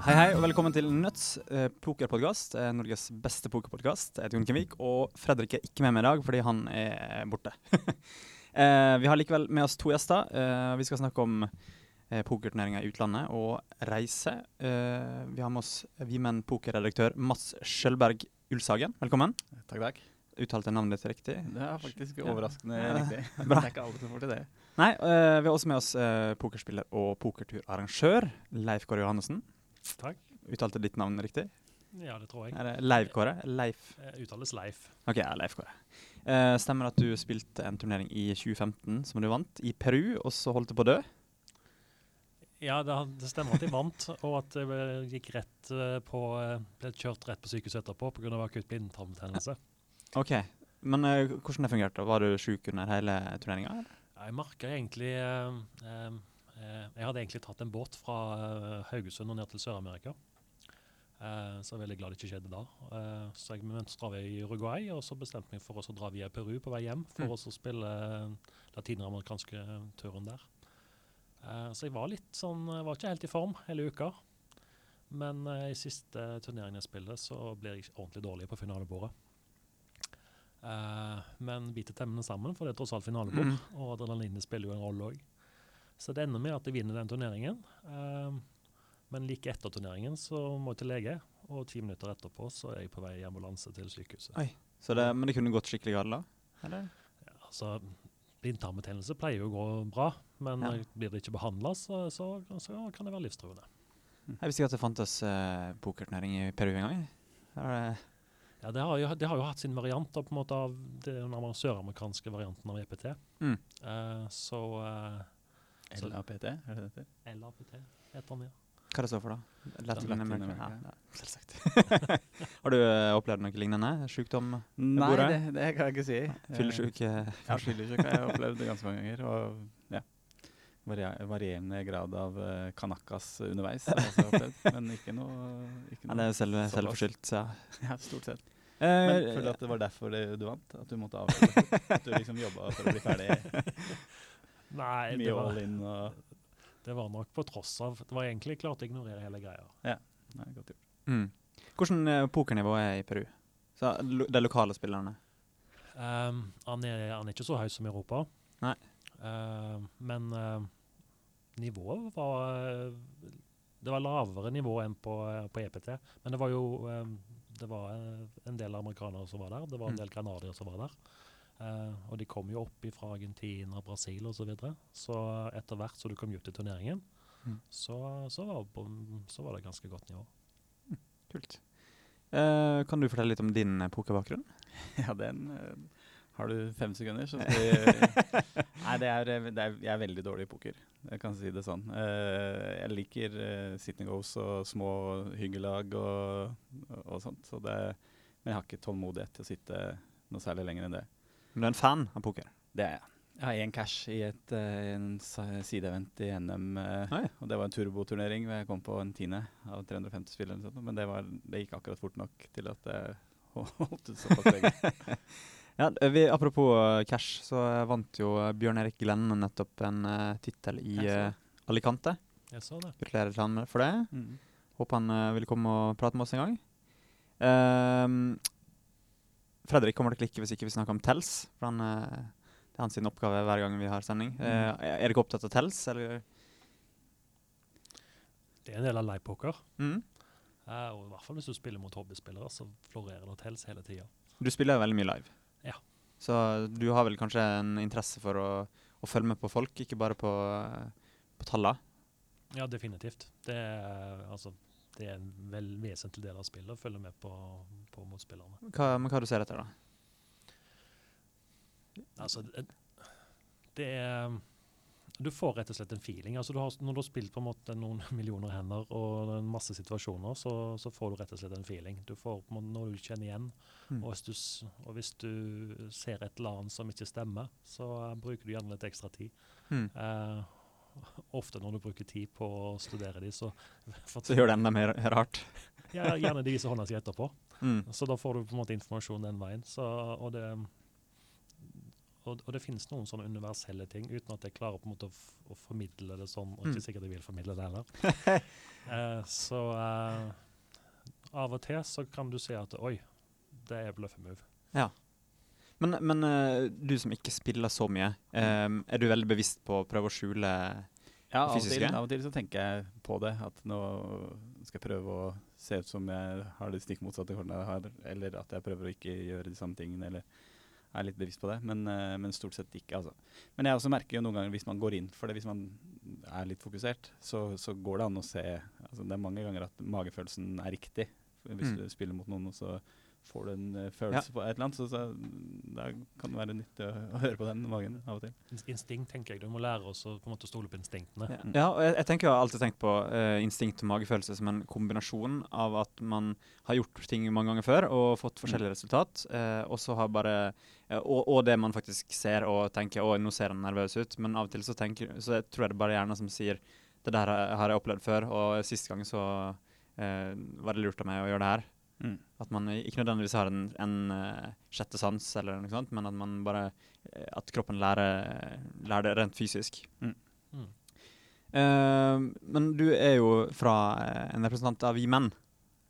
Hei, hei, og velkommen til Nuts eh, pokerpodkast. Eh, Norges beste pokerpodkast. Jeg heter Jon Kevik, og Fredrik er ikke med meg i dag fordi han er borte. eh, vi har likevel med oss to gjester. Eh, vi skal snakke om eh, pokerturneringer i utlandet og reise. Vi har med oss Vimen pokerredaktør Mats Skjølberg Ulsagen. Velkommen. Takk, takk. Uttalte navnet ditt riktig? Det er faktisk overraskende Ja. riktig. Det er ikke alle som får til det. Nei, vi har også med oss pokerspiller og pokerturarrangør Leif Kåre Johannessen. Takk. Uttalte ditt navn riktig? Ja, det tror jeg. Er det Leiv Kåre? Leif Eh, Uttales Leif. Ok, ja, Leif Kåre. Uh, stemmer at du spilte en turnering i 2015 som du vant, i Peru, og så holdt du på å dø? Ja, det, det stemmer at jeg vant, og at jeg eh, gikk rett eh, på eh, Ble kjørt rett på sykehuset etterpå pga. akutt blindtarmbetennelse. Ok, men uh, hvordan det fungerte? Var du sjuk under hele turneringa? Jeg merka egentlig uh, eh, eh, Jeg hadde egentlig tatt en båt fra eh, Haugesund og ned til Sør-Amerika. Eh, så jeg er veldig glad det ikke skjedde da. Eh, så jeg mønstra i Uruguay, og så bestemte jeg meg for å dra via Peru på vei hjem for Mm. å spille eh, latinamerikanske turen der. Eh, så jeg var litt sånn Jeg var ikke helt i form hele uka. Men eh, i siste turneringen jeg spiller, så blir jeg ordentlig dårlig på finalebordet. Eh, men biter temmene sammen, for det er tross alt finalebord. Mm. Og adrenalinet spiller jo en rolle òg. Så det ender med at jeg vinner den turneringen. Eh, men like etter turneringen så må jeg til lege, og ti minutter etterpå så er jeg på vei i ambulanse til sykehuset. Oi. Så det, men det kunne gått skikkelig galt da? Eller? Ja, altså, Blindtarmbetennelse pleier jo å gå bra, men Ja. blir det ikke behandla, så, så, så kan det være livstruende. Jeg visste ikke at det fantes eh, pokerturnering i Peru engang. gang. Ja, det har, jo, det har jo hatt sin variant da, på en måte av den amer- søramerikanske varianten av EPT. Mm. Eh, så eh, Så- LAPT, er det det heter? LAPT heter han, ja. Hva det står for, da? Latin Latin? America. Ja, ja, selvsagt. Har du uh, opplevd noe lignende? Sykdom? Nei, det, det kan jeg ikke si. Fyllesyk? eh, Ja, fyllesyk har jeg opplevd ganske mange ganger. Og ja, varierende grad av uh, kanakas underveis har jeg også opplevd. Men ikke noe, ikke Ja, det er selv, selvforskyldt, ja. Ja, stort sett. Eh, Men føler du at det var derfor det, du vant? At du måtte avslutte? det. At du liksom jobba for å bli ferdig? Nei, det Mye var, all in og det var nok på tross av Det var egentlig klart å ignorere hele greia. Ja, Nei, godt gjort. Mm. Hvordan eh, pokernivå er i Peru? Så, lo, de lokale spillerne? Um, han, er, han er ikke så høy som i Europa. Nei. Uh, men uh, nivået var Det var lavere nivå enn på, på EPT. Men det var jo um, det var eh, en del amerikanere som var der. Det var en Mm. del canadiere som var der. Eh, og de kom jo opp fra Argentina, Brasil osv. Så, videre. så etter hvert som du kom ut i turneringen, Mm. så, så, var, så var det ganske godt nivå. Kult. Eh, kan du fortelle litt om din pokerbakgrunn? Ja, den eh, Har du fem sekunder, så skal vi Nei, det er, det er, jeg er veldig dårlig i poker. Jeg kan si det sånn. Eh, jeg liker uh, sit and goes og små hyggelag og, og sånt. Så det, men jeg har ikke tålmodighet til å sitte noe særlig lenger enn det. Men du er en fan av poker? Det er jeg. Jeg har én cash i et, uh, en sideevent i NM. eh, Oi. og det var en turboturnering hvor jeg kom på en tiende av 350 spillere. eller sånt, Men det, var, det gikk akkurat fort nok til at det holdt ut såpass lenge. Ja, vi, apropos eh, cash, så eh, vant jo eh, Bjørn Erik Glenn nettopp en uh, tittel i eh, Alicante. Jeg så det. Gratulerer til han for det. Mm. Håper han eh, vil komme og prate med oss en gang. Ehm, Fredrik kommer til å klikke hvis ikke vi snakker om Tels. For han, eh, det er hans oppgave hver gang vi har sending. Mm. Eh, er dere opptatt av Tels, eller? Det er en del av livepoker. Mm. Uh, og I hvert fall hvis du spiller mot hobbyspillere, så florerer det Tels hele tida. Du spiller jo veldig mye live. Ja. Så du har vel kanskje en interesse for å, å følge med på folk, ikke bare på, på tallene? Ja, definitivt. Det er, altså, det er en vel vesentlig del av spillet å følge med på, på motspillerne. Hva, men hva du ser etter, da? Altså, det, det er Du får rett og slett en feeling. Altså, du har, når du har spilt på en måte noen millioner hender og en masse situasjoner, så, så får du rett og slett en feeling. Du får på en måte noe du kjenner igjen. Mm. Og, hvis du, og hvis du ser et eller annet som ikke stemmer, så eh, bruker du gjerne litt ekstra tid. Mm. Eh, ofte når du bruker tid på å studere de, så, Så gjør det enda mer rart. ja, gjerne de viser hånda si etterpå. Mm. Så da får du på en måte informasjon den veien. Så, og det og, og det finnes noen sånne universelle ting, uten at jeg klarer på en måte å, å formidle det sånn, og Mm. ikke sikkert jeg vil formidle det heller. uh, så uh, av og til så kan du si at oi, det er bløffemove. Men, men eh, du som ikke spiller så mye, eh, er du veldig bevisst på å prøve å skjule Ja, det fysiske? Ja, av og til så tenker jeg på det. At nå skal jeg prøve å se ut som jeg har det stikk motsatte kortene jeg har, eller at jeg prøver å ikke gjøre de samme tingene, eller er litt bevisst på det. Men, eh, men stort sett ikke, altså. Men jeg også merker jo noen ganger hvis man går inn for det, hvis man er litt fokusert, så, så går det an å se altså Det er mange ganger at magefølelsen er riktig. Hvis Mm. du spiller mot noen, og så får du en følelse følelse på et eller annet, så, så da kan det være nyttig å, å høre på den magen av og til. Instinkt, tenker jeg. Du må lære oss å på en måte stole på instinktene. Ja, ja og jeg, jeg tenker jeg har alltid tenkt på uh, instinkt og magefølelse som en kombinasjon av at man har gjort ting mange ganger før og fått forskjellige resultat, uh, og så har bare eh, og, og det man faktisk ser og tenker 'Å, nå ser han nervøs ut', men av og til så, tenker, så jeg tror jeg det bare er hjernen som sier 'Det der har har jeg opplevd før', og sist gang så eh, var det lurt av meg å gjøre det her. Mm. At man ikke nødvendigvis har en, en uh, sjette sans, eller noe sånt, men at man bare eh, At kroppen lærer, lærer det rent fysisk. Mm. Eh, men du er jo fra uh, en representant av Vi Menn.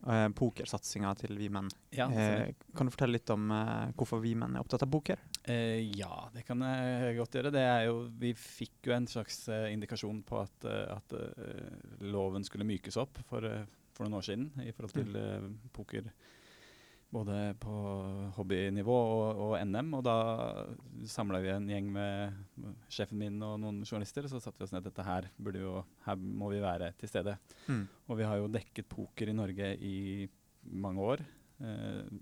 Uh, Pokersatsinga til Vi Menn. Ja, kan du fortelle litt om hvorfor Vi Menn er opptatt av poker? Eh, ja, det kan jeg godt gjøre. Det er jo, vi fikk jo en slags indikasjon på at, at loven skulle mykes opp for, for noen år siden i forhold til mm. poker. Både på hobbynivå og, og NM. Og da samla vi en gjeng med sjefen min og noen journalister. Og Så satte vi oss ned dette her burde jo, her må vi være til stede. Mm. Og vi har jo dekket poker i Norge i mange år. Eh,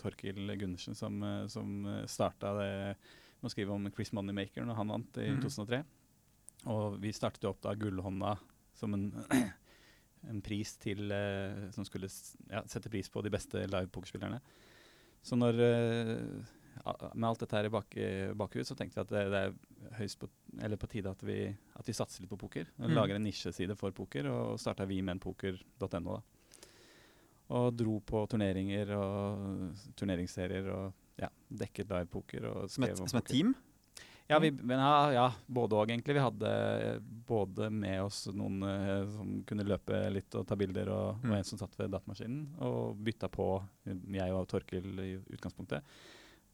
Torkil Gundersen som, eh, som starta det med å skrive om Chris Moneymaker når han vant i mm. 2003. Og vi startet jo opp da Gullhånda som en, en pris til eh, som skulle ja, sette pris på de beste live-pokerspillerne. Så når eh, med alt dette her i bak, bakhus, så tenkte vi at det, det er høyst på, eller på tide at vi, at vi satser litt på poker. Mm. Lager en nisjeside for poker, og starta vimenpoker.no. Og dro på turneringer og turneringsserier og ja, dekket live-poker. Som som et team? Ja, vi, men ja, ja både òg, egentlig. Vi hadde eh, både med oss noen uh, som kunne løpe litt og ta bilder, og, Mm. og en som satt ved datamaskinen. Og bytta på, jeg og Torkil i utgangspunktet.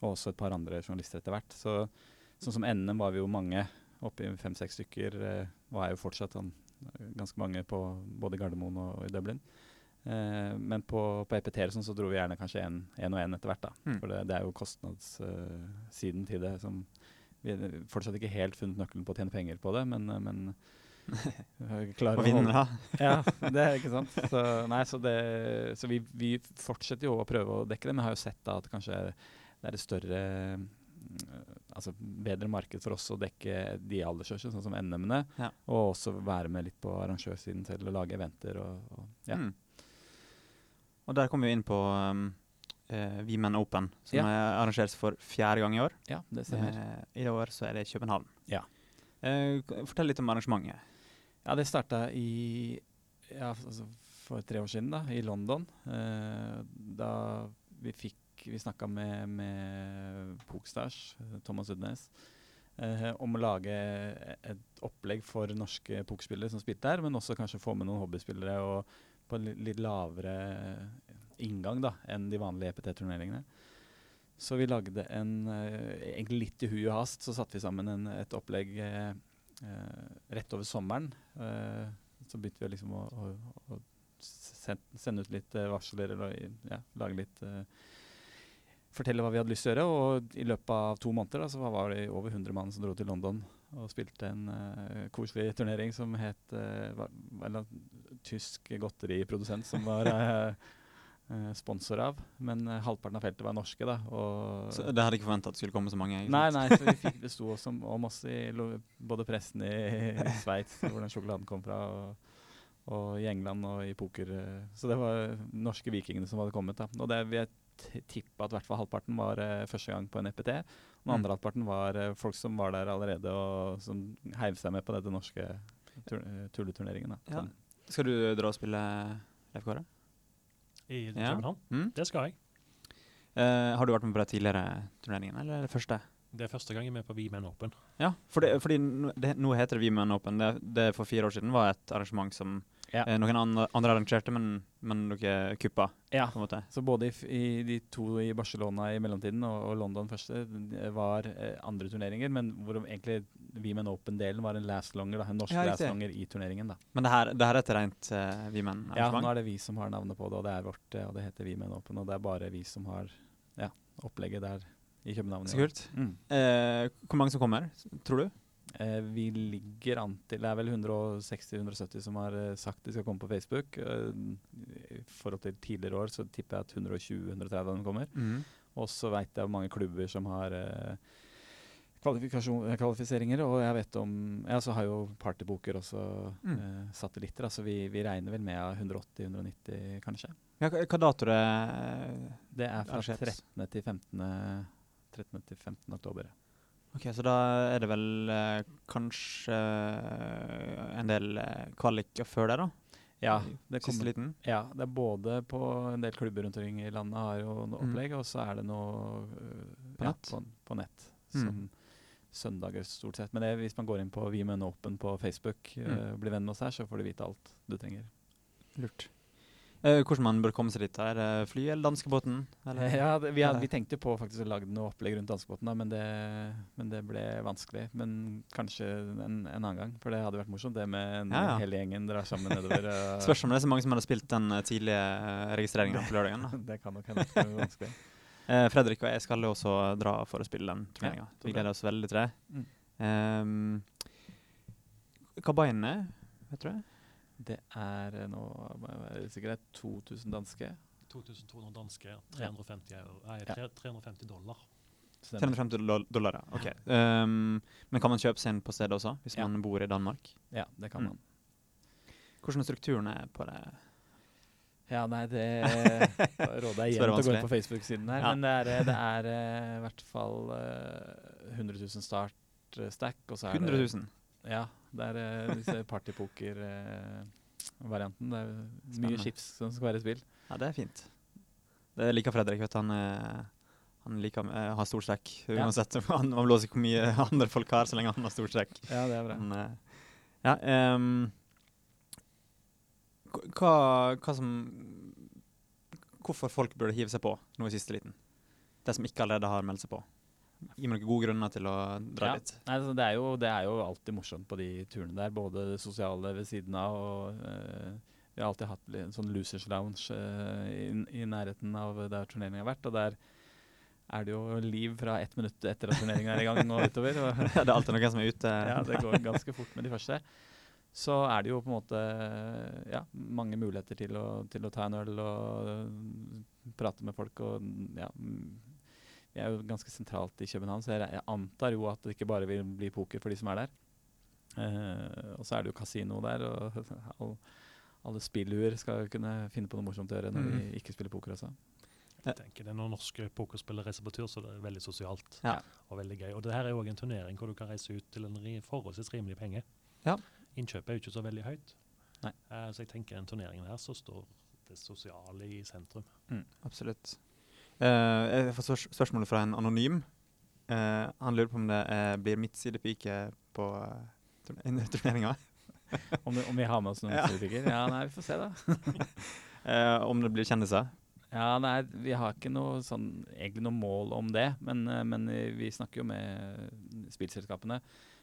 Og også et par andre journalister etter hvert. Så, sånn som NM var vi jo mange, oppi fem-seks stykker. Uh, og er jo fortsatt sånn, eh, ganske mange på både Gardermoen og, og i Dublin. Uh, men på, på EPT sånn så dro vi gjerne kanskje én og én etter hvert. da. Mm. For det, det er jo kostnadssiden til det som vi har fortsatt ikke helt funnet nøkkelen på å tjene penger på det, men, eh, men klarer Og vinne, da. Ja, det er ikke sant. Så, nei, så, det, så vi, vi fortsetter jo å prøve å dekke det, men har jo sett da at kanskje det er et større mm, Altså bedre marked for oss å dekke de aldersørsene, sånn som NM-ene. Ja. Og også være med litt på arrangørsiden selv og lage eventer og, og ja. Mm. Og der kommer vi inn på um, eh, We Men Open, som Ja. er arrangeres for fjerde gang i år. ja, det stemmer. Uh, I år så er det København. Ja. Uh, fortell litt om arrangementet. Ja, det starta i ja, altså for tre år siden, da, i London. Uh, da vi fikk Vi snakka med, med Pokstars, eh, Thomas Udnes, uh, om å lage et opplegg for norske pokerspillere som spilte der, men også kanskje få med noen hobbyspillere og på en litt lavere inngang da, enn de vanlige EPT-turneringene. Så vi lagde en eh, Egentlig litt i hui og hast så satte vi sammen en, et opplegg eh, eh, rett over sommeren. Eh, så begynte vi liksom å, å, å sen- sende ut litt eh, varsler eller ja, lage litt eh, Fortelle hva vi hadde lyst til å gjøre. Og i løpet av to måneder da, så var det over 100 mann som dro til London og spilte en uh, koselig turnering som het uh, var, var en tysk godteriprodusent som var eh, sponsor av. Men eh, halvparten av feltet var norske, da. Og Så det hadde ikke forventa at det skulle komme så mange. Egentlig. Nei, nei, så vi fikk, det sto også om, oss i både pressen i, i Sveits, hvor den sjokoladen kom fra, og, og i England og i poker. eh, Så det var norske vikingene som hadde kommet. da. Og det vil jeg tippe at hvert fall halvparten var uh, første gang på en EPT. Og den Mm. andre halvparten var uh, folk som var der allerede, og som heiv seg med på denne norske tur eh, tulleturneringen. da. Ja. Skal du dra og spille Leif Kåre? I Ja. København. Mm? Det skal jeg. Uh, har du vært med på de tidligere turneringene, eller er det første? Det er første gang jeg er med på V-Men Open. Ja, for det, fordi nå- det, nå heter det Women Open. Det, det for fire år siden var et arrangement som Ja. eh, noen andre, andre arrangerte, men, men dere kuppa, Ja, på en måte. så både i, i de to i Barcelona i mellomtiden og, og London første var eh, andre turneringer, men hvor egentlig Women Open-delen var en last longer, da, en norsk Ja, last longer i turneringen. da. Men det her, det her er et rent uh, Ja, nå er det vi som har navnet på det, og det er vårt, eh, og det heter Women Open, og det er bare vi som har ja, opplegget der i København. Så kult. Mm. Eh, hvor mange som kommer, tror du? Eh, vi ligger an til Det er vel 160-170 som har eh, sagt de skal komme på Facebook. Eh, I forhold til tidligere år så tipper jeg at 120-130 av dem kommer. Og så veit jeg om mange klubber som har kvalifiseringer. Og jeg vet om Ja, så har jo Partyboker også Mm. satellitter. Altså vi, vi regner vel med 180-190, kanskje. Ja, hva, dato det? Det er fra 13. til 15. 13. til 15. oktober. Ok, Så da er det vel eh, kanskje eh, en del eh, kvaliker før det, da? Ja, det Siste liten? Ja, det er både på en del klubber rundt omkring i landet har jo noe Mm. opplegg, og så er det noe uh, På ja, nett? På, på nett. Mm. Søndager stort sett. Men det, hvis man går inn på Women Open på Facebook Mm. uh, blir venn med oss her, så får du vite alt du trenger. Lurt. Eh, hvordan man bør komme seg dit? Er det fly eller danskebåten? Eller? Ja, det, vi, hadde, vi tenkte på faktisk å lage noe opplegg rundt danskebåten, da, men, det, men det ble vanskelig. Men kanskje en, en annen gang, for det hadde vært morsomt det med en, Ja, ja. hele gjengen drar sammen nedover. og- Spørs om det er så mange som hadde spilt den eh, tidlige registreringen på lørdagen. da. det kan nok hende det blir vanskelig. uh, Fredrik og jeg skal også dra for å spille den turneringa. Ja, Vi gleder oss veldig til det. Mm. Um, hva beinen er, vet du det? Det er eh, nå sikkert jeg være sikker, det er 2000 danske. 2200 danske, 350, euro, nei, Ja. 350 dollar. Stemmer. 350 doll- dollar, ja. Ok. Um, men kan man kjøpe seg inn på stedet også, hvis Ja. man bor i Danmark? Ja, det kan Mm. man. Hvordan er strukturen er på det? Ja, nei, det råder jeg igjen til å gå inn på Facebook-siden her. Ja. Men det er, eh, det er eh, i hvert fall eh, 100 000 start eh, stack, og så er 100 det Ja, det er uh, disse partypoker-varianten. det er mye Spennende. chips som skal være i spill. Ja, det er fint. Det liker Fredrik. vet du. Han, er, han liker å ha stor strekk Ja. uansett. Han han blåser hvor mye andre folk har, så lenge han har stor strekk. Ja, det er bra. Men, eh, ja, um, hva, hva som Hvorfor folk burde hive seg på nå i siste liten? Det som ikke allerede har meldt seg på. Gi meg noen gode grunner til å dra Ja. litt. Nei, altså, det, er jo, det er jo alltid morsomt på de turene der. Både det sosiale ved siden av og uh, Vi har alltid hatt en sånn losers lounge uh, i, i nærheten av der turneringen har vært. Og der er det jo liv fra ett minutt etter at turneringen er i gang og utover. Og, det er alltid noen som er ute. ja, det går ganske fort med de første. Så er det jo på en måte ja, mange muligheter til å, til å ta en øl og øh, prate med folk. Og ja, vi er jo ganske sentralt i København, så jeg, jeg antar jo at det ikke bare vil bli poker for de som er der. Uh, og så er det jo kasino der, og all, alle spillhuer skal kunne finne på noe morsomt å gjøre når Mm. de ikke spiller poker også. Jeg tenker det er Når norske pokerspillere reiser på tur, så det er veldig sosialt Ja. og veldig gøy. Og det her er jo òg en turnering hvor du kan reise ut til en forholdsvis rimelig penge. Ja. Innkjøpet er jo ikke så veldig høyt. Nei. Eh, så jeg tenker den turneringen her så står det sosiale i sentrum. Absolutt. Eh, jeg får spørs- spørsmålet fra en anonym. Uh, han lurer på om det uh, blir midtsidepike på uh, turneringa. Om, om vi har med oss noen Ja. ja. ja, nei, vi får se, da. Om det blir kjendiser. Ja, nei, vi har ikke noe sånn, egentlig noe mål om det, men, men vi snakker jo med spillselskapene.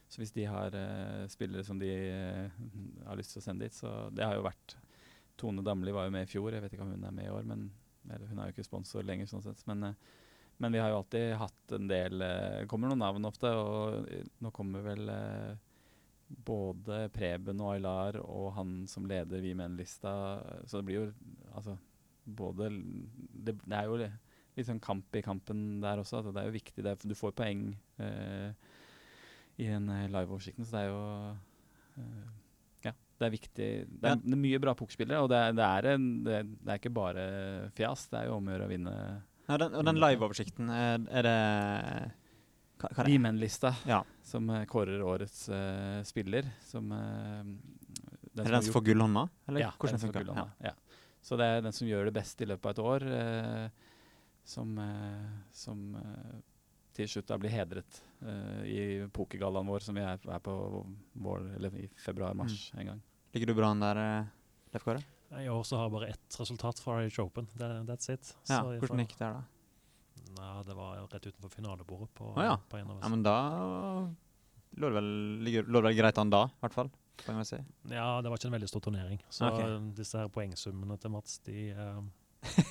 Så hvis de har spillere som de har lyst til å sende dit, så det har jo vært Tone Damli var jo med i fjor, jeg vet ikke om hun er med i år, men eller, hun er jo ikke sponsor lenger, sånn sett. Men, eh, men vi har jo alltid hatt en del det kommer noen navn ofte, og eh, nå kommer vel eh, både Preben og Aylar og han som leder Vi Menn-lista, så det blir jo altså både det, det er jo litt sånn kamp i kampen der også. Altså det er jo viktig. Er, du får poeng eh, i eh, liveoversikten, så det er jo eh, det er viktig. Det er, Ja. det er mye bra pokerspillere, og det er, det, er en, det, er ikke bare fjas. Det er jo om å gjøre å vinne Ja, den, og den liveoversikten, er, er det hva, hva? Menn-lista, Ja. som eh, kårer årets uh, spiller. Som eh, Er det den som får gullhånda? Eller ja, den som får gull ja. Så det er den som gjør det best i løpet av et år, uh, som, som til slutt da bli hedret uh, i pokergallaen vår, som vi er, er på vår, i februar-mars en gang. Ligger du bra an der, eh, Leif Kåre? Jeg også har bare ett resultat fra Irish Open. That, that's it. Ja, Så hvordan gikk det der, da? Nei, det var rett utenfor finalebordet på, ah, ja. på en av Ja, men da lå det vel, ligger, lå det vel greit an da, i hvert fall. Si. Ja, det var ikke en veldig stor turnering. Så Ok. eh, disse her poengsummene til Mats, de, eh,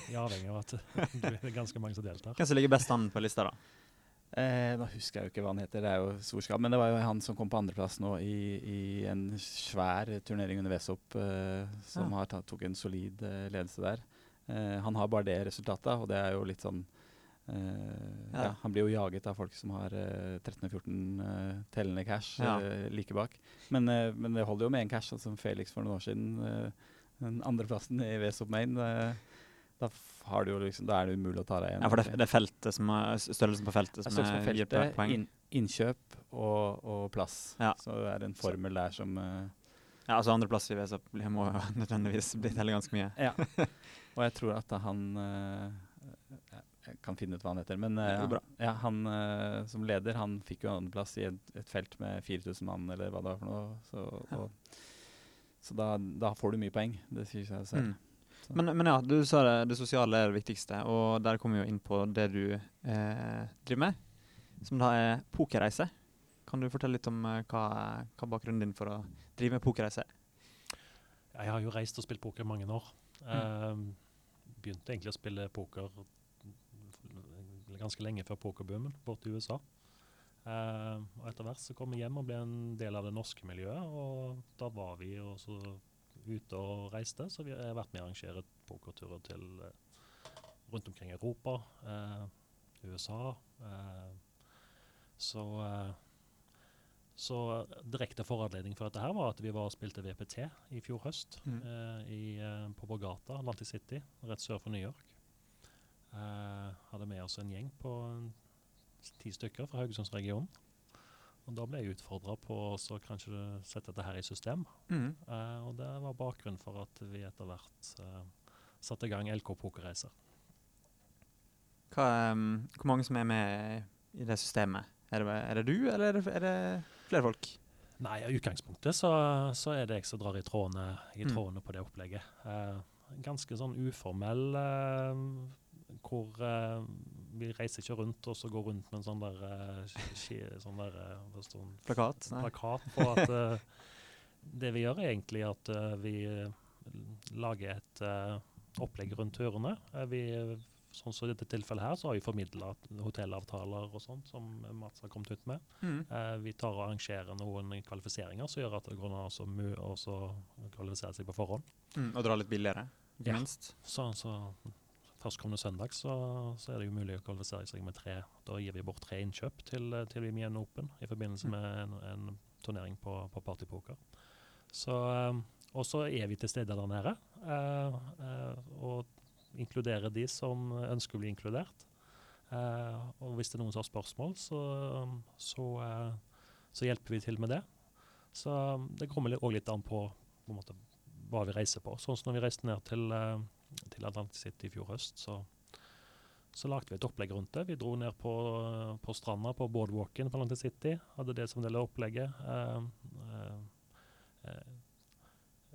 de avhenger av at det er ganske mange som deltar. Hvem som ligger best an på lista, da? Eh, nå husker jeg jo ikke hva han heter, det er jo storskap. Men det var jo han som kom på andreplass nå i, i en svær turnering under Vesop, eh, som Ja. har tatt, tok en solid eh, ledelse der. Eh, han har bare det resultatet, og det er jo litt sånn eh, Ja. ja. Han blir jo jaget av folk som har eh, 13-14 eh, tellende cash like bak. Men, men det holder jo med én cash, sånn som Felix for noen år siden. Den andreplassen i Vesop Main. eh, da, f- har du jo liksom, da er det umulig å ta deg igjen. Ja, for det, det er er, størrelsen på feltet som er, på gir feltet, poeng. In, innkjøp og, og plass. Ja. Så det er en formel der som uh, Ja, altså Andreplass i blir- må nødvendigvis bli telle ganske mye. Ja. og jeg tror at han uh, Jeg kan finne ut hva han heter. Men uh, ja, han som leder han fikk jo andreplass i et, et felt med 4000 mann, eller hva det var for noe. Så, og, så da, da får du mye poeng. Det sier seg selv. Mm. Men, men ja, du sa det, det sosiale er det viktigste, og der kommer vi jo inn på det du eh, driver med, som da er pokerreise. Kan du fortelle litt om eh, hva, hva bakgrunnen din for å drive med pokerreise? er? Jeg har jo reist og spilt poker i mange år. Eh, begynte egentlig å spille poker ganske lenge før pokerboomen borte i USA. Uh, og etter hvert så kom jeg hjem og ble en del av det norske miljøet, og da var vi også ute og reiste, så vi har vært med og arrangere pokerturer til eh, rundt omkring i Europa, eh, USA. eh, så eh, så direkte foranledning for dette her var at vi var og spilte VPT i fjor høst Mm. eh, i, eh, på Borgata, Atlantic City, rett sør for New York. Hadde med oss en gjeng på ti stykker fra Haugesundsregionen. Og da ble jeg utfordra på å kanskje sette dette her i system. Mm. Uh, og det var bakgrunnen for at vi etter hvert uh, satte i gang LK Pokerreiser. Hva, em, hvor mange som er med i det systemet? Er det, er det du, eller er det, er det flere folk? Nei, i utgangspunktet så, så er det jeg som drar i trådene, i Mm. på det opplegget. Uh, ganske sånn uformell hvor vi reiser ikke rundt og så går rundt med en sånn der, ski- sånn der uh, står? Plakat? Plakat på at uh, det vi gjør er egentlig at vi lager et opplegg rundt turene. Vi, sånn som i dette tilfellet her, så har vi formidla hotellavtaler og sånt som Mats har kommet ut med. Mm. Vi tar og arrangerer noen kvalifiseringer som gjør at det går an å kvalifisere seg på forhånd. Mm. Og dra litt billigere, ikke Ja. minst. Så, så Førstkommende søndag så, så er det jo mulig å kvalifisere seg med tre. Da gir vi bort tre innkjøp til, til Vimien Open i forbindelse Mm. med en, en turnering på, på partypoker. Så, eh, og så er vi til stede der nede eh, eh, og inkluderer de som ønsker å bli inkludert. Eh, og hvis det er noen som har spørsmål, så, så, eh, så hjelper vi til med det. Så det kommer òg litt an på, på måte, hva vi reiser på. Sånn som når vi reiste ned til, til Atlantic City i fjor høst, så, så lagde vi et opplegg rundt det. Vi dro ned på, på stranda på boardwalken på Atlantic City. Hadde det som del av opplegget. Eh, eh,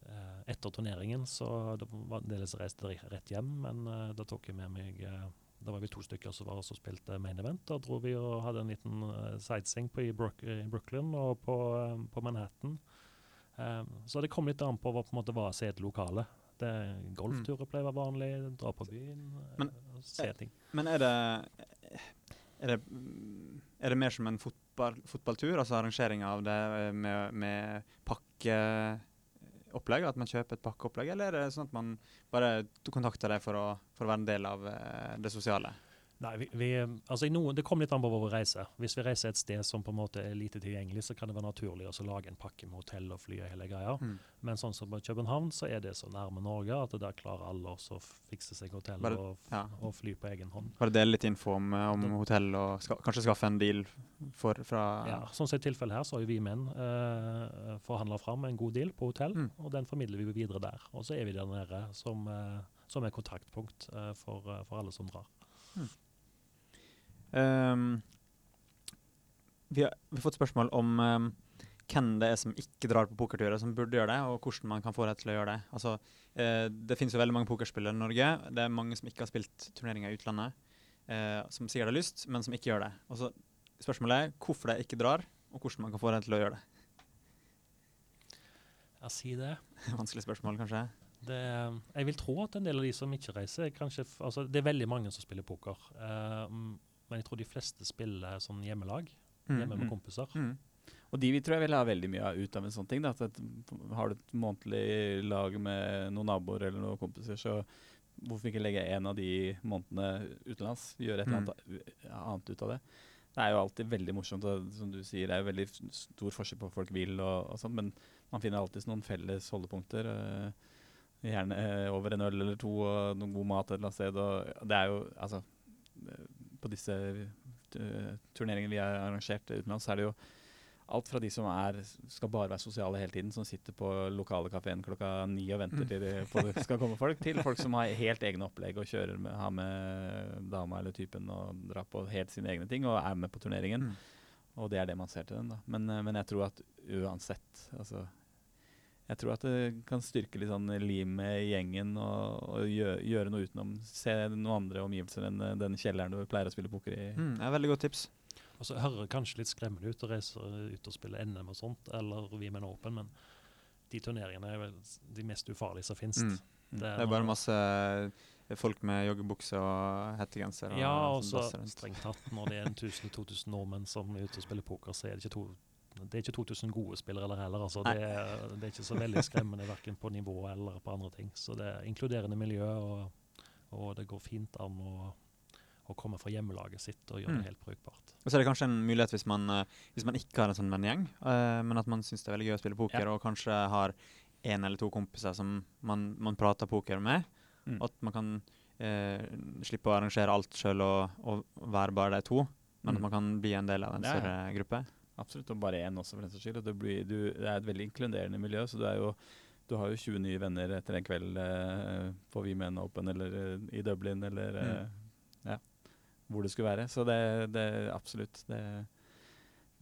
eh, etter turneringen så det var som reiste rett hjem, men eh, da tok jeg med meg eh, Da var vi to stykker som var og spilte main event. Da dro vi og hadde en liten sightseeing i, Brook, i Brooklyn og på, på Manhattan. Um, så det kom litt an på hva, på en måte, er et lokale. Det, golfturer pleier å være vanlig, dra på byen, eh, Men- og se ting. Men er det er det, mm, er det mer som en fotball, fotballtur, altså arrangering av det eh, med, med pakkeopplegg, at man kjøper et pakkeopplegg, eller er det sånn at man bare kontakter deg for å, for å være en del av eh, det sosiale? Nei, vi, vi, altså i noen, Det kommer litt an på hvor vi reiser. Hvis vi reiser et sted som på en måte er lite tilgjengelig, så kan det være naturlig å lage en pakke med hotell og fly og hele greia. Mm. Men sånn som på København, så er det så nærme Norge at der klarer alle også å fikse seg hotell det, og, ja. og fly på egen hånd. Bare dele litt info om, eh, om det, hotell, og ska, kanskje skaffe en deal for, fra Ja, sånn som i tilfellet her, så har jo vi menn eh, forhandla fram en god deal på hotell, Mm. og den formidler vi videre der. Og så er vi der nede som, eh, som er kontaktpunkt eh, for, eh, for alle som drar. Ehm, vi, har, vi har fått spørsmål om um, hvem det er som ikke drar på pokerturer, som burde gjøre det, og hvordan man kan få det til å gjøre det. Altså, eh, det finnes jo veldig mange pokerspillere i Norge. Det er mange som ikke har spilt turneringer i utlandet, eh, som sikkert har lyst, men som ikke gjør det. Og så Spørsmålet er hvorfor de ikke drar, og hvordan man kan få det til å gjøre det. Ja, si det. Vanskelig spørsmål, kanskje. det. Jeg vil tro at en del av de som ikke reiser, kanskje altså, Det er veldig mange som spiller poker. eh, mm, men jeg tror de fleste spiller sånn hjemmelag. Mm, Hjemme med mm, kompiser. mm. Og de vi tror jeg vil ha veldig mye ut av en sånn ting. Da, at et, har du et månedlig lag med noen naboer eller noen kompiser, så hvorfor ikke legge en av de månedene utenlands? Gjøre et eller Mm. annet annet ut av det. Det er jo alltid veldig morsomt, og som du sier, det er jo veldig stor forskjell på hva folk vil og, og sånn, men man finner alltid noen felles holdepunkter. Øh, gjerne øh, over en øl eller to og noe god mat et eller annet sted. Og det er jo altså På disse eh, turneringene vi har arrangert utenlands, så er det jo alt fra de som er, skal bare være sosiale hele tiden, som sitter på lokale kafeen klokka ni og venter Mm. til det skal komme folk, til folk som har helt egne opplegg og kjører med, har med dama eller typen og drar på helt sine egne ting og er med på turneringen. Mm. Og det er det man ser til den, da. Men, eh, men jeg tror at uansett altså, Jeg tror at det kan styrke litt sånn limet i gjengen og, og gjøre, gjøre noe utenom. Se noen andre omgivelser enn eh, den kjelleren du pleier å spille poker i. Mm, det er veldig godt tips. Og så hører det kanskje litt skremmende ut å reise ut og spille NM og sånt, eller Women Open, men de turneringene er vel de mest ufarlige som finnes. Mm. Det er bare masse eh, folk med joggebukse og hettegenser. Og, Ja, og så strengt tatt, når det er en 1000-2000 nordmenn som er ute og spiller poker, så er det ikke to det er ikke 2000 gode spillere eller heller. Altså. Det, er, det er ikke så veldig skremmende verken på nivå eller på andre ting. Så det er inkluderende miljø, og, og det går fint an å, å komme fra hjemmelaget sitt og gjøre Mm. det helt brukbart. Og så er det kanskje en mulighet hvis man, eh, hvis man ikke har en sånn vennegjeng, uh, men at man syns det er veldig gøy å spille poker, Ja. og kanskje har en eller to kompiser som man, man prater poker med, Mm. at man kan eh, slippe å arrangere alt sjøl og, og være bare de to, men Mm. at man kan bli en del av en Ja, ja. større gruppe. Absolutt, og bare én også, for den saks skyld. Det, blir, du, det er et veldig inkluderende miljø, så du, jo, du har jo 20 nye venner etter en kveld eh, på Vimen Open eller eh, i Dublin eller eh, ja, hvor det skulle være. Så det, det absolutt det,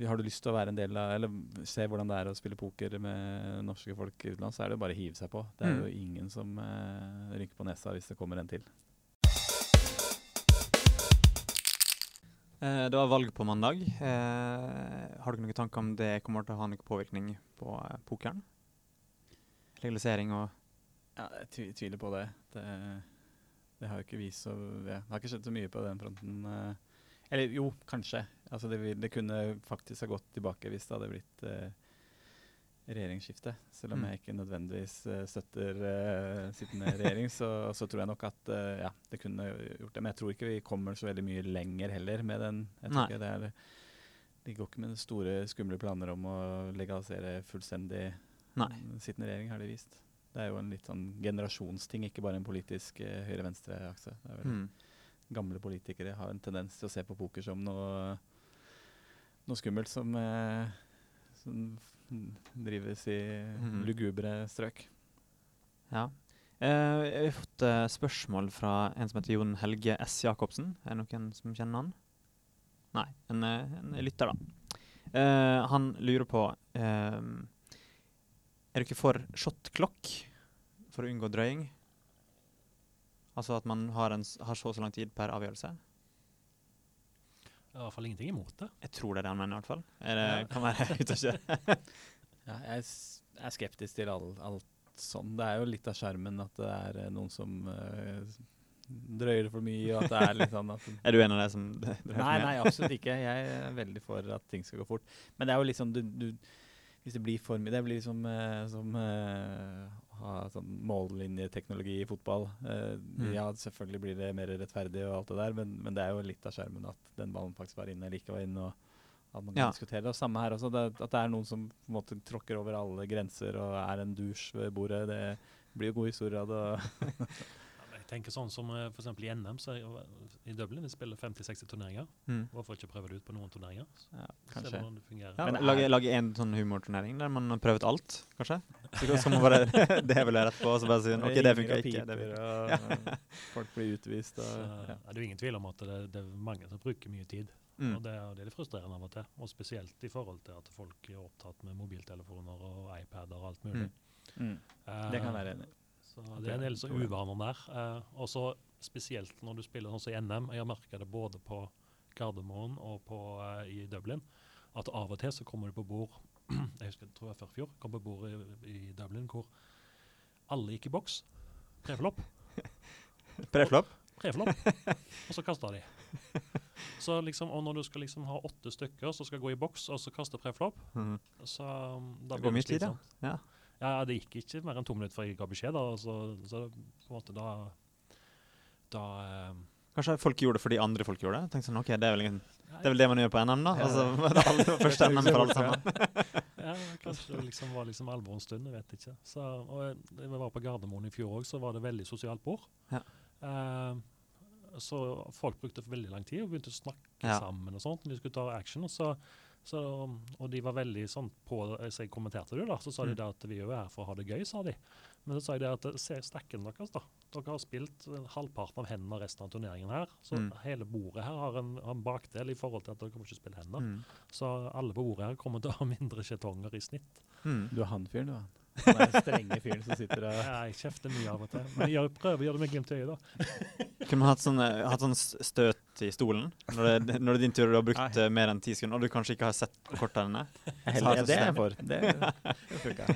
Har du lyst til å være en del av Eller se hvordan det er å spille poker med norske folk utenlands, så er det jo bare å hive seg på. Det er Mm. jo ingen som eh, rynker på nesa hvis det kommer en til. Det var valg på mandag. Eh, har dere noen tanker om det kommer til å ha noen påvirkning på eh, pokeren? Legalisering og Ja, jeg tviler på det. Det, det har jo ikke vist så Det har ikke skjedd så mye på den fronten. eh. Eller jo, kanskje. Altså det, det kunne faktisk ha gått tilbake hvis det hadde blitt eh, regjeringsskifte. Selv om Mm. jeg ikke nødvendigvis eh, støtter uh, sittende regjering, så, så tror jeg nok at uh, ja, det kunne gjort det. Men jeg tror ikke vi kommer så veldig mye lenger heller med den. Jeg tror ikke det er De går ikke med store, skumle planer om å legalisere fullstendig Nei. sittende regjering, har de vist. Det er jo en litt sånn generasjonsting, ikke bare en politisk uh, høyre-venstre-akse. Det er vel Mm. Gamle politikere har en tendens til å se på poker som noe, noe skummelt som, som drives i Mhm. lugubre strøk. Ja. Eh, jeg har fått eh, spørsmål fra en som heter Jon Helge S. Jacobsen. Er det noen som kjenner han? Nei, en, eh, en lytter, da. Eh, han lurer på eh, Er dere for shotklokk for å unngå drøying? Altså at man har, en, har så og så lang tid per avgjørelse? Jeg har i hvert fall ingenting imot det. Jeg tror det er det han mener, i hvert fall. Det, Ja. Kan være ute å kjøre. Ja, jeg er skeptisk til all, alt sånn. Det er jo litt av skjermen at det er eh, noen som uh, drøyer det for mye, og at det er litt sånn at Er du en av de som drøyer for Nei, nei, absolutt ikke. Jeg er veldig for at ting skal gå fort. Men det er jo liksom du, du, Hvis det blir for mye Det blir liksom uh, som å ha sånn mållinjeteknologi i fotball. Eh, Mm. Ja, selvfølgelig blir det mer rettferdig og alt det der, men, men det er jo litt av skjermen at den ballen faktisk var inne, eller ikke var inne. og at man kan Ja. diskutere det. Og samme her også, det, at det er noen som på en måte tråkker over alle grenser og er en dusj ved bordet. Det blir jo god historie av det. Jeg tenker sånn som f.eks. for eksempel i NM, så er i Dublin vi spiller 50-60 turneringer. Mm. Hvorfor ikke prøve det ut på noen turneringer? Ja, Se kanskje. hvordan det fungerer. Ja, lage, lage en sånn humorturnering der man har prøvd alt, kanskje? Så kan man bare devaluere etterpå og så bare si OK, det og ikke. Det funker. og folk blir utvist. Og, ja. det er jo ingen tvil om at det, det er mange som bruker mye tid Mm. Og det, det er litt frustrerende av og til. Og spesielt i forhold til at folk er opptatt med mobiltelefoner og iPader og alt mulig. Mm. Det kan Eh, være enig i. Så det er en del så uvaner der. Uh, og så spesielt når du spiller sånn som i NM. Jeg har merka det både på Gardermoen og på, uh, i Dublin. At av og til så kommer du på bord Jeg husker, tror det var før fjor. Kom på bordet i, i Dublin hvor alle gikk i boks. Preflopp. Preflopp? Preflopp. og så kasta de. Så liksom, og når du skal liksom ha åtte stykker som skal gå i boks og så kaste preflopp, mm. så um, da Det blir går mye tid. Ja. Ja, det gikk ikke mer enn to minutter før jeg ga beskjed. da, så, så på en måte da Da eh, Kanskje folk gjorde det fordi andre folk gjorde det? Tenkte sånn, ok, Det er vel, ingen, det, er vel det man gjør på NM, da? Ja. Altså, alle- første NM for alle sammen. ja, Kanskje det liksom var liksom stund, jeg vet ikke. Så, og da jeg var på Gardermoen i fjor òg, så var det veldig sosialt bord. Ja. Uh, så folk brukte veldig lang tid og begynte å snakke Ja. sammen og sånt de skulle ta action. Og, så, så, og de var veldig sånn på Så jeg kommenterte det, da. Så sa de Mm. det at vi er jo her for å ha det gøy, sa de. Men så sa jeg det at se stacken deres, da. Dere har spilt eh, halvparten av hendene resten av turneringen her. Så Mm. hele bordet her har en, har en bakdel i forhold til at dere kommer ikke spille hender. Mm. Så alle på bordet her kommer til å ha mindre skjetonger i snitt. Mm. Du er han fyren, du. han. Han er den strenge fyren som sitter og Jeg kjefter mye av og til, men jeg prøver å gjøre det med glimt i øyet, da. Kunne man hatt sånn, eh, hatt sånn støt i stolen når det, når det er din tur og du har brukt Nei. eh, mer enn ti sekunder, og du kanskje ikke har sett kortene? Heller, Så det er jeg for. Det, det funka.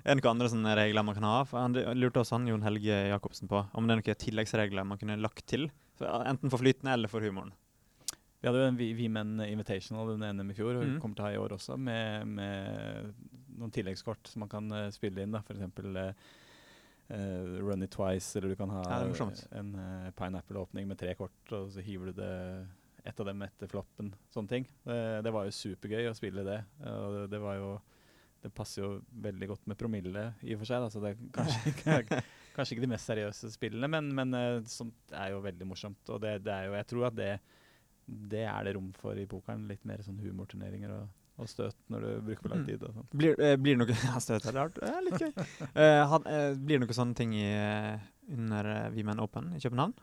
Er det noen andre sånne regler man kan ha? For han lurte også han Jon Helge Jacobsen på om det er noen tilleggsregler man kunne lagt til. For, enten for flytende eller for humoren. Vi hadde jo en We V-Men Invitational den NM i fjor, og Mhm. kommer til å ha i år også, med, med noen tilleggskort som man kan eh, spille inn. da, F.eks. Uh, Run it twice, eller du kan ha Ja, en uh, pineapple-åpning med tre kort, og så hiver du det ett av dem etter floppen. Sånne ting. Det, det var jo supergøy å spille det. og det, det var jo det passer jo veldig godt med promille i og for seg. Da, så det er kanskje ikke, kanskje ikke de mest seriøse spillene, men, men eh, sånt er jo veldig morsomt. Og det, det er jo, jeg tror at det, det er det rom for i pokeren. Litt mer sånn humorturneringer og, og støt når du bruker for lang Mm. tid. Og sånt. Blir, eh, blir det noe ja, støt er rart. Er litt gøy. Eh, han, eh, blir det noen sånne ting i, eh, under uh, Women Open i København?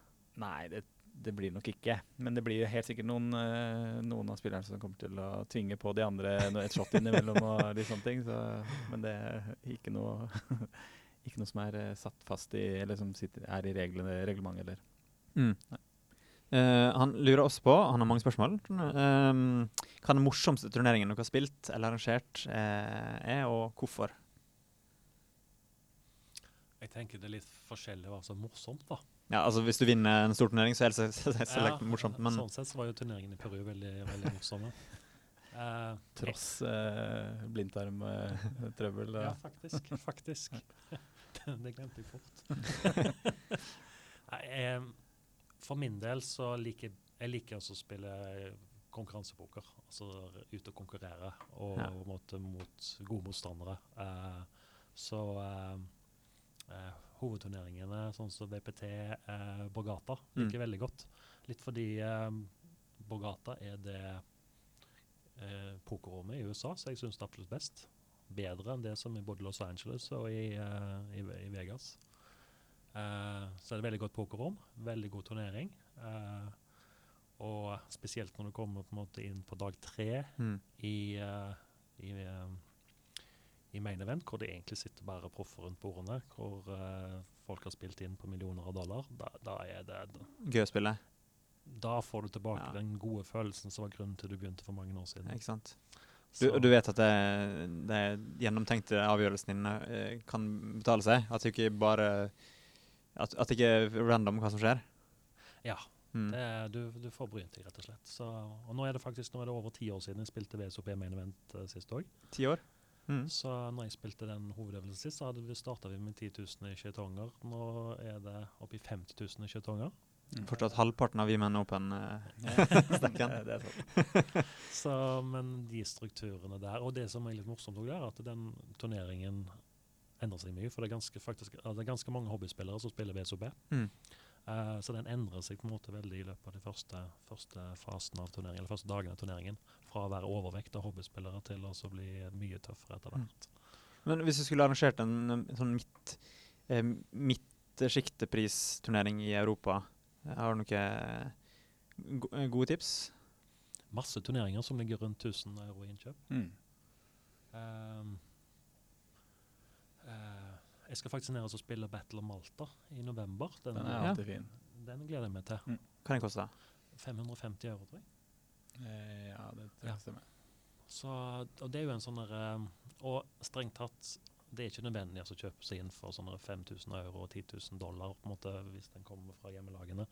Nei, det, det blir nok ikke. Men det blir helt sikkert noen, eh, noen av spillerne som kommer til å tvinge på de andre et shot innimellom og litt sånne ting. Så, men det er ikke noe, ikke noe som er eh, satt fast i, eller som sitter, er i reglene, reglementet. Eller. Mm. Eh, han lurer også på, han har mange spørsmål, um, hva den morsomste turneringen dere har spilt eller arrangert uh, er, og hvorfor? Jeg tenker det er litt forskjellig hva som er morsomt, da. Ja, altså Hvis du vinner en stor turnering, så er det så- så- så- morsomt, men Sånn sett så var jo turneringen i Peru veldig, veldig morsomme. uh, Tross uh, blindtarmtrøbbel. Ja, faktisk. faktisk. det, det glemte jeg fort. Nei, em, for min del så liker jeg liker også å spille konkurransepoker. Altså ut og konkurrere og Ja. måte mot gode motstandere. Uh, så uh, hovedturneringene, sånn som VPT, eh, Borgata, liker mm. veldig godt. Litt fordi Borgata er det eh, pokerrommet i USA, så jeg syns det er absolutt best. Bedre enn det som er både Los Angeles og i, i, i Vegas. Eh, så er det veldig godt pokerrom, veldig god turnering. Uh, og spesielt når du kommer på en måte inn på dag tre mm. i, uh, i, i main event, hvor det egentlig sitter bare proffer rundt bordene, hvor folk har spilt inn på millioner av dollar, da, da er det gøy å spille. Da får du tilbake Ja. den gode følelsen som var grunnen til du begynte for mange år siden. Ikke sant? Du, du vet at det, det gjennomtenkte avgjørelsen din kan betale seg? At du ikke bare At, at det ikke er random hva som skjer? Ja. Mm. Det, er- du, du får brynt deg, rett og slett. Så, og nå er det faktisk nå er det over ti år siden jeg spilte VSOP Main Event uh, sist òg. Mm. Så når jeg spilte den hovedøvelsen sist, så hadde vi starta med 10 000 i skjetonger. Nå er det oppe i 50 000 i skjetonger. Fortsatt halvparten av Women Open-stekken. det, det er. Så, men de strukturene der Og det som er litt morsomt, er at den turneringen endrer seg mye. For det er ganske, faktisk, det er ganske mange hobbyspillere som spiller BSOB. Mm. Uh, så den endrer seg på en måte veldig i løpet av de første, første fasen av turneringen, eller første dagene av turneringen. Fra å være overvekt av hobbyspillere til å bli mye tøffere etter Mm. hvert. Men hvis du skulle arrangert en, um, sånn midt, eh, midtsjiktepris-turnering i Europa, har du noen go eh, gode tips? masse turneringer som ligger rundt 1000 euro i innkjøp. Mm. Eh, jeg skal faktisk ned og spille Battle of Malta i november. Den, Den er Ja. alltid fin. den gleder jeg meg til. Hva den koster 550 euro, tror jeg. Eh, ja, det tror jeg stemmer. Så, og det er jo en sånn der, eh, Og strengt tatt, det er ikke nødvendig altså, å kjøpe seg inn for sånne 5000 euro og 10 000 dollar på en måte, hvis den kommer fra hjemmelagene.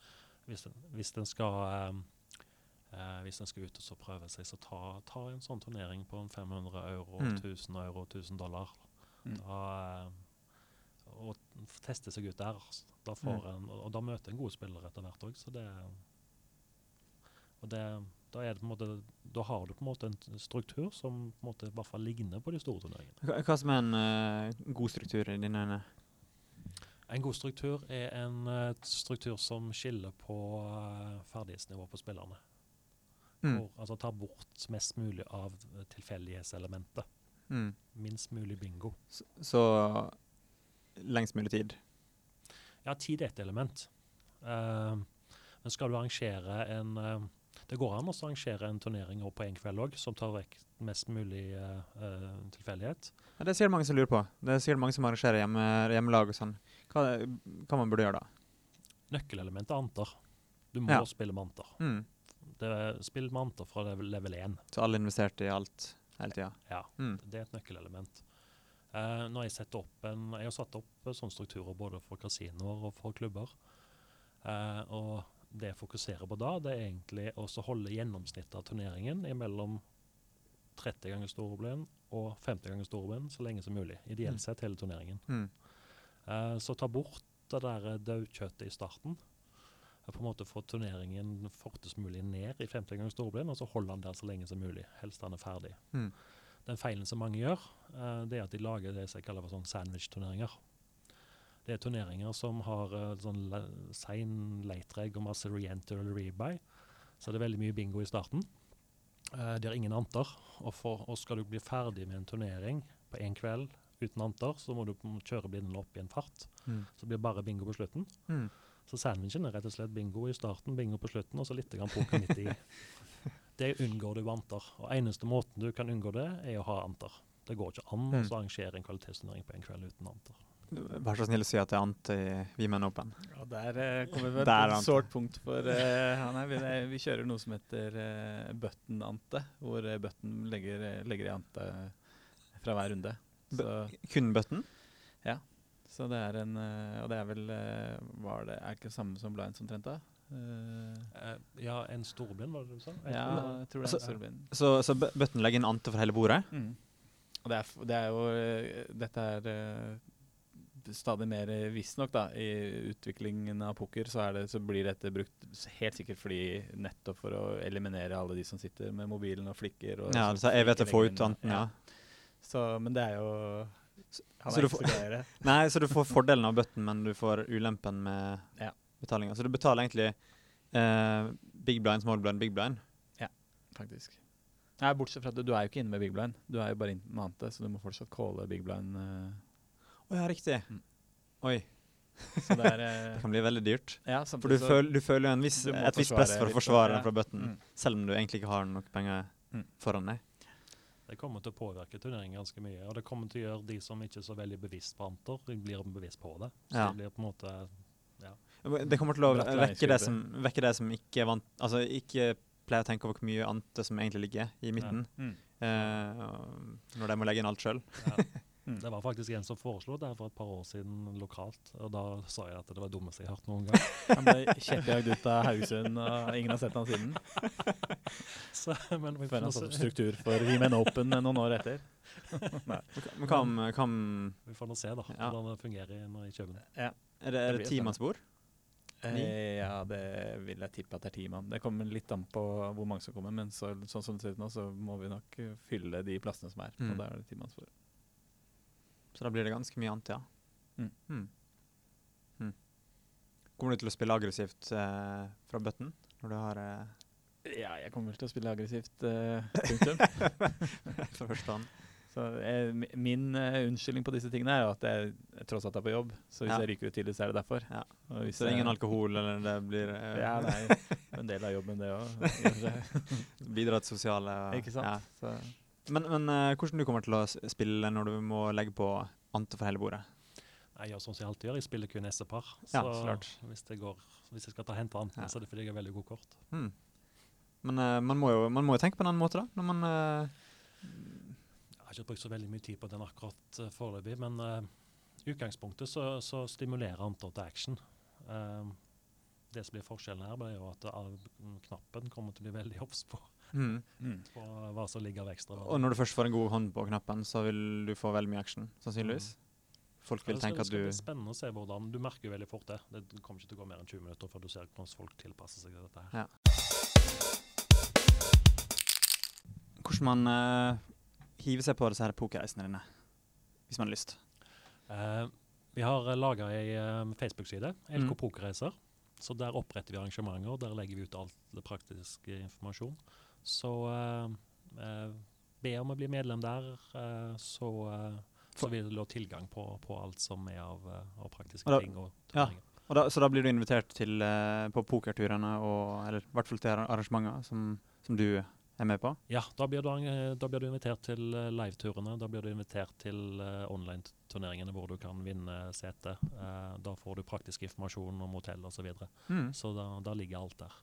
Hvis den, hvis den skal um, eh, hvis den skal ut og så prøve seg, så ta, ta en sånn turnering på 500 euro, Mm. 1000 euro, 1000 dollar. Mm. Da, eh, og teste seg ut der. altså. Da får en, og, da møter en gode spillere etter hvert òg, så det og det, da, er det på en måte, da har du på en måte en struktur som på en måte i hvert fall ligner på de store turneringene. Hva, som er en uh, god struktur i dine øyne? En god struktur er en uh, struktur som skiller på uh, ferdighetsnivå på spillerne. Mm. Hvor, altså tar bort mest mulig av eh, tilfeldighetselementet. Mm. Minst mulig bingo. Så, så lengst mulig tid. Ja, tid er et element. Uh, men skal du arrangere en uh, Det går an å arrangere en turnering også på én kveld òg, som tar vekk mest mulig uh, tilfeldighet. Ja, det er sikkert mange som lurer på. Det er sikkert mange som arrangerer hjemme, hjemmelag og sånn. Hva, hva man burde gjøre da? Nøkkelelementet er anter. Du må Ja. spille med anter. Mm. Det spill med anter fra level, level 1. Så alle investerte i alt hele tida. Ja, Mm. det er et nøkkelelement. Uh, når jeg opp en, jeg har satt opp eh, sånne strukturer både for kasinoer og for klubber. Uh, og det jeg fokuserer på da, det er egentlig å holde gjennomsnittet av turneringen mellom 30 ganger storblend og 50 ganger storblend så lenge som mulig. Mm. Ideelt sett hele turneringen. Mm. Uh, så ta bort det der daukjøttet i starten. Eh, På en måte Få turneringen fortest mulig ned i 50 ganger storblind, og så holde han der så lenge som mulig. Helst han er ferdig. Mm. Den feilen som mange gjør, uh, det er at de lager det som jeg kaller for sånn sandwich-turneringer. Det er turneringer som har uh, sånn le sein leitregg og masse re-enter eller rebuy. Så det er veldig mye bingo i starten. Uh, de har ingen anter. Og, for, og skal du bli ferdig med en turnering på én kveld uten anter, så må du kjøre blinden opp i en fart. Mm. Så blir det bare bingo på slutten. Mm. Så sandwichen er rett og slett bingo i starten, bingo på slutten, og så litt grann poker midt i. Det unngår du anter. Og eneste måten du kan unngå det, er å ha anter. Det går ikke an å Mm. arrangere en kvalitetsturnering på en kveld uten anter. Vær så snill å si at det er ant i Women Open. Ja, der eh, kommer vi er til et sårt punkt for eh, ja, nei, Vi, eh, vi kjører noe som heter eh, button-ante, hvor eh, button legger, eh, legger i ante fra hver runde. Så, Kun button? Så det er en eh, Og det er vel eh, var det, Er det ikke det samme som blinds omtrent, da? Eh, Eh, ja, en storblind, var det du sa? Jeg ja, tror- jeg tror det Altså- er en storblind. Så, så button legger inn ante for hele bordet? Mm. Og det er, det er jo Dette er stadig mer visstnok, da. I utviklingen av poker så, er det, så blir dette brukt helt sikkert fordi nettopp for å eliminere alle de som sitter med mobilen og flikker. Og Ja, så altså jeg vet å få ut anten, ja. ja. Så, men det er jo Han så er du ikke får- så glad i det. Nei, så du får fordelen av button, men du får ulempen med Ja. betalinga. Så du betaler egentlig eh, big blind, small blind, big blind. Ja, faktisk. Nei, Bortsett fra at du, du er jo ikke inne med big blind. Du er jo bare inne med ante, så du må fortsatt calle big blind. eh. oh, ja, riktig. Mm. Oi, Så det er eh, det kan bli veldig dyrt. Ja, For du, føl, du føler jo et visst press for å forsvare den fra button, Mm. selv om du egentlig ikke har nok penger Mm. foran deg. Det kommer til å påvirke turneringen ganske mye. Og det kommer til å gjøre de som ikke er så veldig bevisst på anter, de blir bevisst på det. Så Ja. det blir på en måte Det kommer til å vekke det, som, vekke det som ikke vant Altså ikke pleier å tenke over hvor mye ante som egentlig ligger i midten, Mm. Uh, når de må legge inn alt sjøl. Mm. Det var faktisk en som foreslo det for et par år siden lokalt. Og da sa jeg at det var det dummeste jeg har hørt noen gang. Han ble kjeppjagd ut av Haugesund, og ingen har sett han siden. Så, men vi Før han satte opp struktur for Women Open noen år etter. Nei. Men kan, kan, vi får nå se da, Ja. hvordan det fungerer når i kjøper. Ja. Er det, er Det timannsbord? Eh, ja, det vil jeg tippe at det er ti mann. Det kommer litt an på hvor mange som kommer, men så, sånn som det ser ut nå, så må vi nok fylle de plassene som er. Mm. Og da er det timannsbord. Så da blir det ganske mye annet, ja. Mm. Mm. Mm. Kommer du til å spille aggressivt eh, fra button når du har eh, Ja, jeg kommer vel til å spille aggressivt, eh, punktum. For første hånd? Så jeg, min uh, unnskyldning på disse tingene er jo at jeg, jeg tross alt er på jobb. Så hvis Ja. jeg ryker ut tidlig, så er det derfor. Ja. Så det er ingen alkohol, eller det blir uh, Ja, nei. En del av jobben, det òg. Bidra til sosiale Ikke sant? Ja. Men, men uh, hvordan du kommer til å spille når du må legge på ante for hele bordet? Jeg gjør sånn som jeg alltid gjør, jeg spiller kun S-par. Så ja, hvis, det går, hvis jeg skal ta hente ante, Ja. så er det fordi jeg har veldig god kort. Hmm. Men uh, man, må jo, man må jo tenke på en annen måte, da. Når man uh, Jeg har ikke brukt så veldig mye tid på den akkurat uh, foreløpig, men i utgangspunktet så, så stimulerer ante til action. Det som blir forskjellen her, er jo at knappen kommer til å bli veldig obs på, hmm. mm. på hva som ligger av ekstra. Og når du først får en god hånd på knappen, så vil du få veldig mye action, sannsynligvis. Folk vil tenke at du... Det er spennende å se hvordan Du merker jo veldig fort det. Det kommer ikke til å gå mer enn 20 minutter før du ser hvordan folk tilpasser seg til dette. her. Ja. Hvordan man uh, hiver seg på disse her pokerreisene dine, hvis man har lyst. Uh, vi har uh, laga ei uh, Facebook-side, LK Mm. Pokerreiser. Så der oppretter vi arrangementer. Der legger vi ut all det praktiske informasjon. Så eh, eh, be om å bli medlem der, eh, så, så vil du ha tilgang på, på alt som er av, av praktiske Og da- ting. og ja. da, så da blir du invitert til, på pokerturene, og, eller i hvert fall til arrangementer som, som du er med på? Ja, da blir, du, da blir du invitert til liveturene. Da blir du invitert til uh, online-turneringene hvor du kan vinne sete. Uh, da får du praktisk informasjon om hotell osv. Så, videre. Mm. så da, da ligger alt der.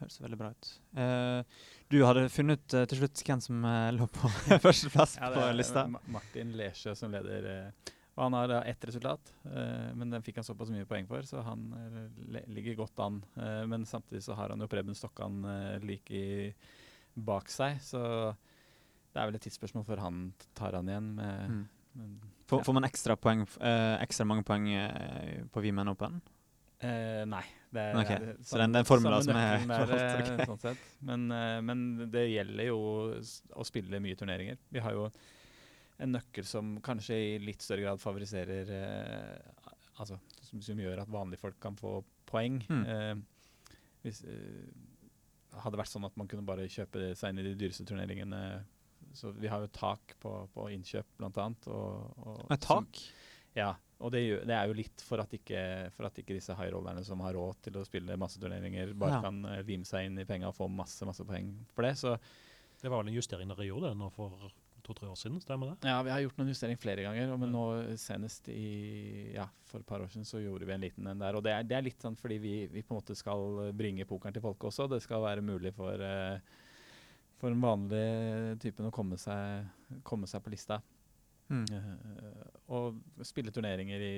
Høres veldig bra ut. Eh, du hadde funnet eh, til slutt hvem som eh, lå på førsteplass Ja, på lista? Ma- Martin Lesjø som leder. eh, Og han har da ett resultat, eh, men den fikk han såpass mye poeng for, så han eh, ligger godt an. Eh, Men samtidig så har han jo Preben Stokkan eh, like bak seg, så det er vel et tidsspørsmål før han tar han igjen. Med, Mm. men, Får, ja. får man ekstra, poeng, eh, ekstra mange poeng eh, på Women Open? Eh, nei. Det okay. det, er så den- den formelen samme som er forholdt, eh, sånn sett. Men, eh, men det gjelder jo å spille mye turneringer. Vi har jo en nøkkel som kanskje i litt større grad favoriserer eh, Altså som, som gjør at vanlige folk kan få poeng. Mm. Eh, hvis eh, hadde vært sånn at man kunne bare kjøpe seg inn i de dyreste turneringene så Vi har jo tak på, på innkjøp, blant annet. Og, og, tak? som- tak? ja, og det, gjør, det er jo litt for at ikke, for at ikke disse high-rollerne som har råd til å spille masse turneringer, bare Ja. kan lime seg inn i penga og få masse masse poeng for det. Så Det var vel en justering dere gjorde det nå for to-tre år siden, stemmer det? ja, vi har gjort noen justering flere ganger, men nå senest i ja, for et par år siden så gjorde vi en liten en der. Og det er, det er litt sånn fordi vi, vi på en måte skal bringe pokeren til folket også. Det skal være mulig for, eh, for den vanlige typen å komme seg, komme seg på lista. Mm. Eh, og spille turneringer i,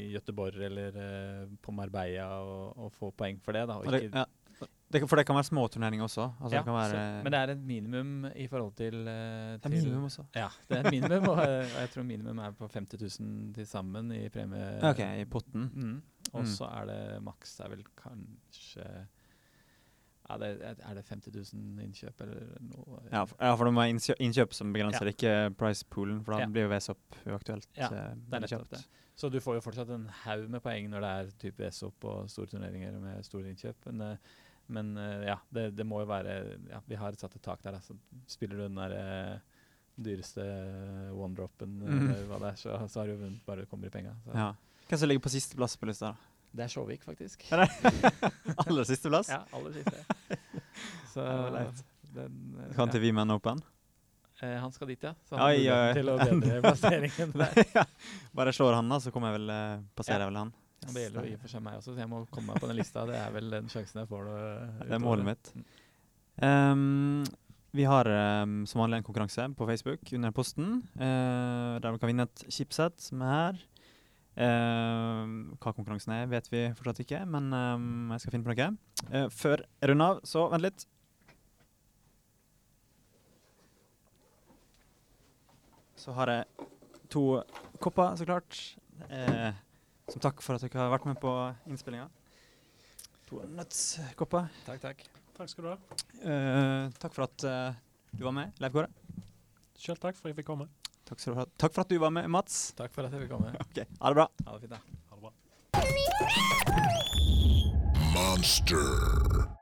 i Gøteborg eller eh, på Marbella og, og få poeng for det. Da, det, ja. det, for det kan være små turneringer også? Altså Ja, det kan være, så, men det er et minimum i forhold til, eh, det er minimum også. Ja, det er et minimum, og, og jeg tror minimum er på 50 000 til sammen i premie. OK, i potten. Mm. Og Mm. så er det maks er vel kanskje ja, det, er er det 50 000 innkjøp eller noe? Ja, for, ja, for det må være innkjøp, innkjøp som begrenser, Ja. ikke price-poolen, for da blir jo VSOP uaktuelt. Ja, eh, Det er nettopp det. Så du får jo fortsatt en haug med poeng når det er type VSOP og store turneringer med store innkjøp. Men, eh, men eh, ja, det, det må jo være ja, Vi har satt et tak der. Da, så spiller du den der dyreste one-dropen, mm. hva det er, så, så har du vunnet bare det kommer i penga. Hvem som ligger på sisteplass på lista? da? Det er Sjåvik, faktisk. Er aller siste plass? Ja, aller siste. Så det den, eh, Skal han til ja. Women Open? Eh, han skal dit, ja. Så han Oi, oi, til å bedre plasseringen der. ja. Bare slår han, da, så kommer jeg vel eh, passerer Ja. jeg vel han. Og det gjelder jo i og for seg meg også, så jeg må komme meg på den lista. Det er vel den sjansen jeg får. nå, Det er målet mitt. Ehm, vi har um, som vanlig en konkurranse på Facebook under posten, uh, der du kan vinne et chipset som er her. Ehm, hva konkurransen er, vet vi fortsatt ikke, men ehm, jeg skal finne på noe. Uh, før jeg runder av, så vent litt. Så har jeg to kopper, så klart. Uh, som takk for at dere har vært med på innspillinga. To nøttskopper. Takk, takk. Takk skal du ha. Eh, takk for at du var med, Leif Kåre. Selv takk for at jeg fikk komme. Takk, skal du ha. takk for at du var med, Mats. Takk for at jeg fikk komme. Okay. Ha det bra. Ha det fint, da. Ha det bra. Monster.